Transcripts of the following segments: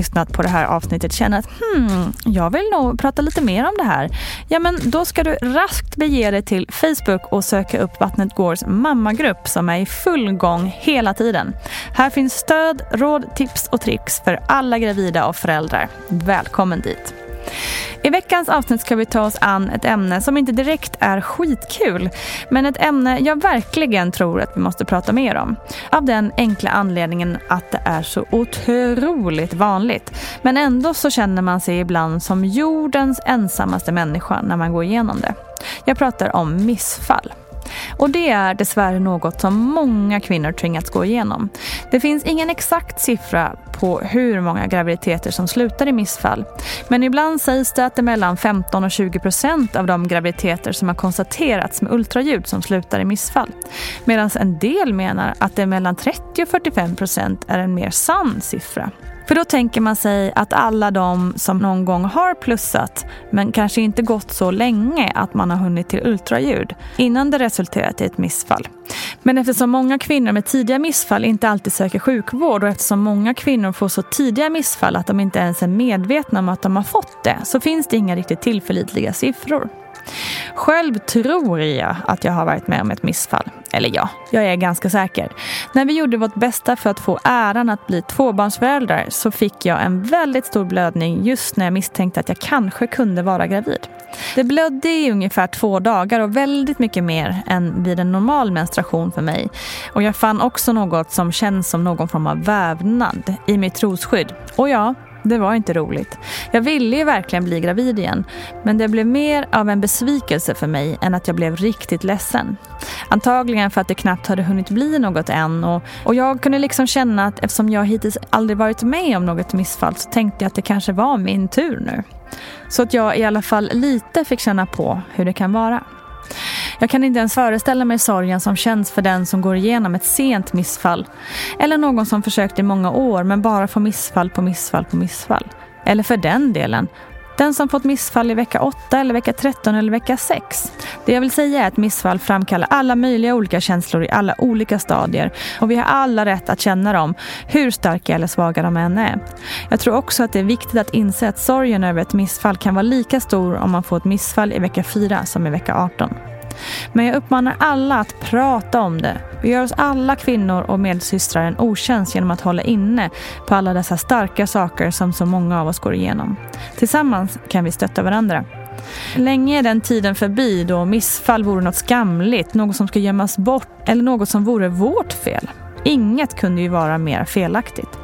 Lyssnat på det här avsnittet känner att hmm, jag vill nog prata lite mer om det här. Ja, men då ska du raskt bege dig till Facebook och söka upp Vattnet Gårds mammagrupp som är i full gång hela tiden. Här finns stöd, råd, tips och tricks för alla gravida och föräldrar. Välkommen dit! I veckans avsnitt ska vi ta oss an ett ämne som inte direkt är skitkul, men ett ämne jag verkligen tror att vi måste prata mer om. Av den enkla anledningen att det är så otroligt vanligt. Men ändå så känner man sig ibland som jordens ensammaste människa när man går igenom det. Jag pratar om missfall. Och det är dessvärre något som många kvinnor tvingats gå igenom. Det finns ingen exakt siffra på hur många graviditeter som slutar i missfall. Men ibland sägs det att det är mellan 15 och 20 procent av de graviditeter som har konstaterats med ultraljud som slutar i missfall. Medan en del menar att det är mellan 30 och 45 procent är en mer sann siffra. För då tänker man sig att alla de som någon gång har plussat men kanske inte gått så länge att man har hunnit till ultraljud innan det resulterat i ett missfall. Men eftersom många kvinnor med tidiga missfall inte alltid söker sjukvård och eftersom många kvinnor får så tidiga missfall att de inte ens är medvetna om att de har fått det så finns det inga riktigt tillförlitliga siffror. Själv tror jag att jag har varit med om ett missfall. Eller ja, jag är ganska säker. När vi gjorde vårt bästa för att få äran att bli tvåbarnsföräldrar så fick jag en väldigt stor blödning just när jag misstänkte att jag kanske kunde vara gravid. Det blödde i ungefär två dagar och väldigt mycket mer än vid en normal menstruation för mig. Och jag fann också något som känns som någon form av vävnad i mitt trosskydd. Och ja, det var inte roligt. Jag ville ju verkligen bli gravid igen. Men det blev mer av en besvikelse för mig än att jag blev riktigt ledsen. Antagligen för att det knappt hade hunnit bli något än. Och, och jag kunde liksom känna att eftersom jag hittills aldrig varit med om något missfall så tänkte jag att det kanske var min tur nu. Så att jag i alla fall lite fick känna på hur det kan vara. Jag kan inte ens föreställa mig sorgen som känns för den som går igenom ett sent missfall. Eller någon som försökt i många år men bara får missfall på missfall på missfall. Eller för den delen, den som fått missfall i vecka 8 eller vecka 13 eller vecka 6. Det jag vill säga är att missfall framkallar alla möjliga olika känslor i alla olika stadier och vi har alla rätt att känna dem, hur starka eller svaga de än är. Jag tror också att det är viktigt att inse att sorgen över ett missfall kan vara lika stor om man får ett missfall i vecka 4 som i vecka 18. Men jag uppmanar alla att prata om det. Vi gör oss alla kvinnor och medsystrar en otjänst genom att hålla inne på alla dessa starka saker som så många av oss går igenom. Tillsammans kan vi stötta varandra. Länge är den tiden förbi då missfall vore något skamligt, något som ska gömmas bort eller något som vore vårt fel. Inget kunde ju vara mer felaktigt.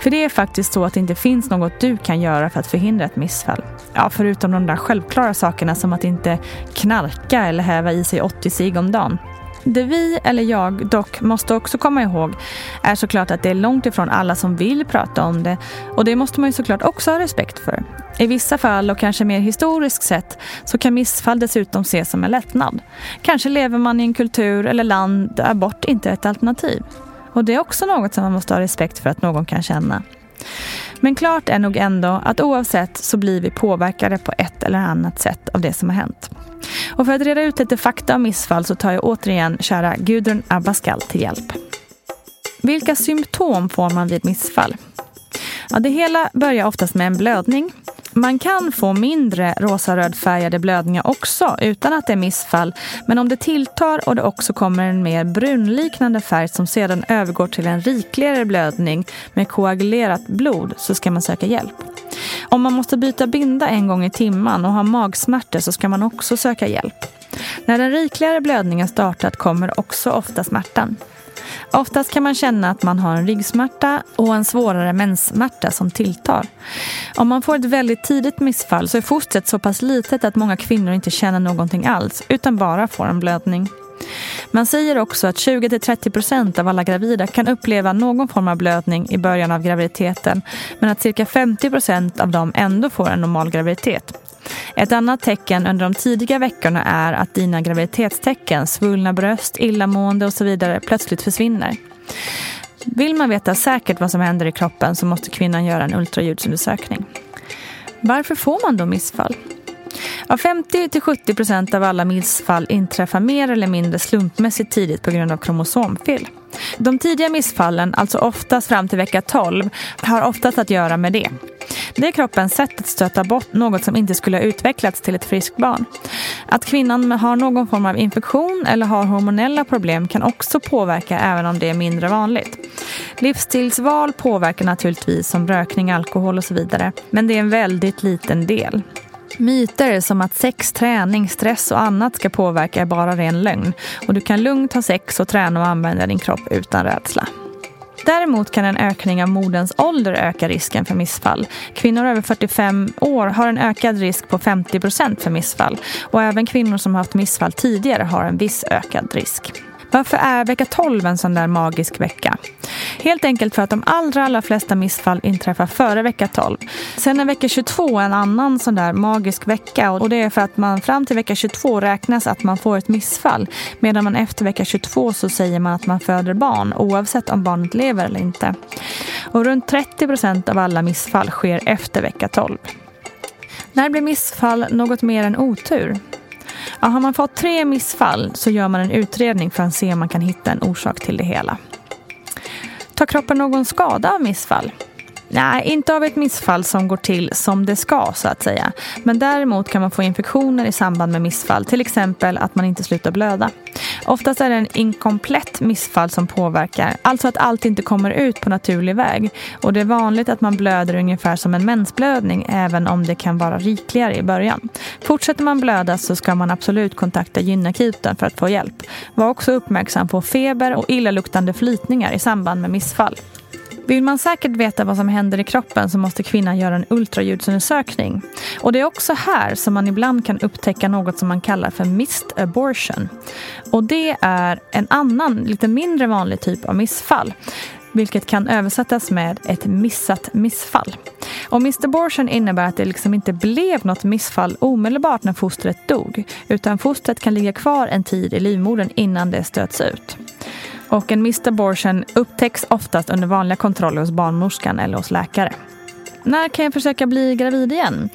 För det är faktiskt så att det inte finns något du kan göra för att förhindra ett missfall. Ja, förutom de där självklara sakerna som att inte knarka eller häva i sig 80 cigg om dagen. Det vi, eller jag, dock måste också komma ihåg är såklart att det är långt ifrån alla som vill prata om det och det måste man ju såklart också ha respekt för. I vissa fall och kanske mer historiskt sett så kan missfall dessutom ses som en lättnad. Kanske lever man i en kultur eller land där abort inte är ett alternativ. Och det är också något som man måste ha respekt för att någon kan känna. Men klart är nog ändå att oavsett så blir vi påverkade på ett eller annat sätt av det som har hänt. Och för att reda ut lite fakta om missfall så tar jag återigen kära Gudrun Abascal till hjälp. Vilka symptom får man vid missfall? Ja, det hela börjar oftast med en blödning man kan få mindre rosa-rödfärgade blödningar också utan att det är missfall. Men om det tilltar och det också kommer en mer brunliknande färg som sedan övergår till en rikligare blödning med koagulerat blod så ska man söka hjälp. Om man måste byta binda en gång i timmen och har magsmärtor så ska man också söka hjälp. När den rikligare blödningen startat kommer också ofta smärtan. Oftast kan man känna att man har en ryggsmärta och en svårare menssmärta som tilltar. Om man får ett väldigt tidigt missfall så är fostret så pass litet att många kvinnor inte känner någonting alls utan bara får en blödning. Man säger också att 20-30% av alla gravida kan uppleva någon form av blödning i början av graviditeten men att cirka 50% av dem ändå får en normal graviditet. Ett annat tecken under de tidiga veckorna är att dina graviditetstecken, svullna bröst, illamående och så vidare plötsligt försvinner. Vill man veta säkert vad som händer i kroppen så måste kvinnan göra en ultraljudsundersökning. Varför får man då missfall? Ja, 50-70% av alla missfall inträffar mer eller mindre slumpmässigt tidigt på grund av kromosomfel. De tidiga missfallen, alltså oftast fram till vecka 12, har oftast att göra med det. Det är kroppens sätt att stöta bort något som inte skulle ha utvecklats till ett friskt barn. Att kvinnan har någon form av infektion eller har hormonella problem kan också påverka även om det är mindre vanligt. Livsstilsval påverkar naturligtvis som rökning, alkohol och så vidare. Men det är en väldigt liten del. Myter som att sex, träning, stress och annat ska påverka är bara ren lögn. Och du kan lugnt ha sex och träna och använda din kropp utan rädsla. Däremot kan en ökning av moderns ålder öka risken för missfall. Kvinnor över 45 år har en ökad risk på 50 procent för missfall. Och även kvinnor som har haft missfall tidigare har en viss ökad risk. Varför är vecka 12 en sån där magisk vecka? Helt enkelt för att de allra, allra flesta missfall inträffar före vecka 12. Sen är vecka 22 en annan sån där magisk vecka och det är för att man fram till vecka 22 räknas att man får ett missfall medan man efter vecka 22 så säger man att man föder barn oavsett om barnet lever eller inte. Och runt 30 procent av alla missfall sker efter vecka 12. När blir missfall något mer än otur? Ja, har man fått tre missfall så gör man en utredning för att se om man kan hitta en orsak till det hela. Tar kroppen någon skada av missfall? Nej, inte av ett missfall som går till som det ska så att säga. Men däremot kan man få infektioner i samband med missfall, till exempel att man inte slutar blöda. Oftast är det en inkomplett missfall som påverkar, alltså att allt inte kommer ut på naturlig väg. Och det är vanligt att man blöder ungefär som en mensblödning, även om det kan vara rikligare i början. Fortsätter man blöda så ska man absolut kontakta gynakuten för att få hjälp. Var också uppmärksam på feber och illaluktande flytningar i samband med missfall. Vill man säkert veta vad som händer i kroppen så måste kvinnan göra en ultraljudsundersökning. Och det är också här som man ibland kan upptäcka något som man kallar för missed abortion. Och det är en annan, lite mindre vanlig typ av missfall vilket kan översättas med ett missat missfall. Och missed abortion innebär att det liksom inte blev något missfall omedelbart när fostret dog utan fostret kan ligga kvar en tid i livmodern innan det stöts ut. Och en missed abortion upptäcks oftast under vanliga kontroller hos barnmorskan eller hos läkare. När kan jag försöka bli gravid igen?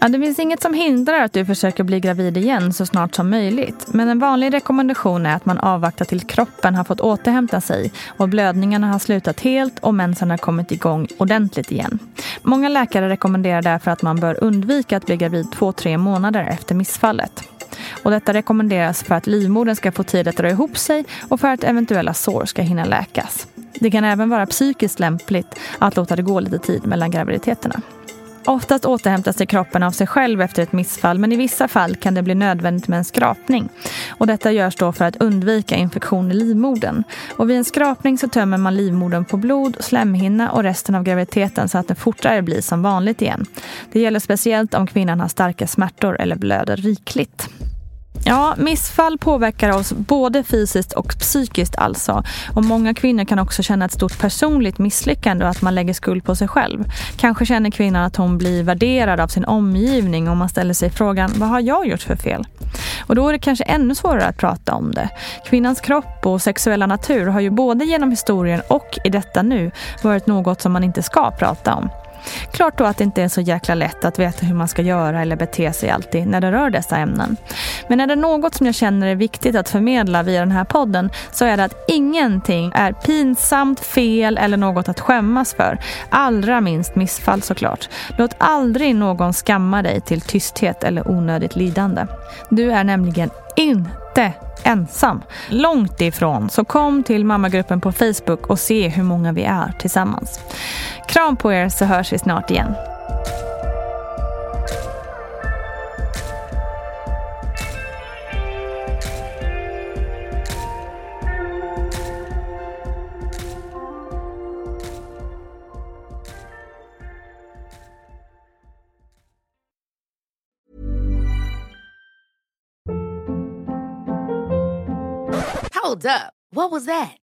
Ja, det finns inget som hindrar att du försöker bli gravid igen så snart som möjligt. Men en vanlig rekommendation är att man avvaktar till kroppen har fått återhämta sig och blödningarna har slutat helt och mensen har kommit igång ordentligt igen. Många läkare rekommenderar därför att man bör undvika att bli gravid två-tre månader efter missfallet. Och detta rekommenderas för att livmodern ska få tid att dra ihop sig och för att eventuella sår ska hinna läkas. Det kan även vara psykiskt lämpligt att låta det gå lite tid mellan graviditeterna. Oftast återhämtar sig kroppen av sig själv efter ett missfall men i vissa fall kan det bli nödvändigt med en skrapning. Och detta görs då för att undvika infektion i livmodern. Och vid en skrapning så tömmer man livmodern på blod, slemhinna och resten av graviditeten så att den fortare blir som vanligt igen. Det gäller speciellt om kvinnan har starka smärtor eller blöder rikligt. Ja, missfall påverkar oss både fysiskt och psykiskt alltså. Och många kvinnor kan också känna ett stort personligt misslyckande och att man lägger skuld på sig själv. Kanske känner kvinnan att hon blir värderad av sin omgivning och man ställer sig frågan, vad har jag gjort för fel? Och då är det kanske ännu svårare att prata om det. Kvinnans kropp och sexuella natur har ju både genom historien och i detta nu varit något som man inte ska prata om. Klart då att det inte är så jäkla lätt att veta hur man ska göra eller bete sig alltid när det rör dessa ämnen. Men är det något som jag känner är viktigt att förmedla via den här podden så är det att ingenting är pinsamt, fel eller något att skämmas för. Allra minst missfall såklart. Låt aldrig någon skamma dig till tysthet eller onödigt lidande. Du är nämligen inte ensam. Långt ifrån. Så kom till mammagruppen på Facebook och se hur många vi är tillsammans. Kram på er så hörs vi snart igen. Hold up. What was that?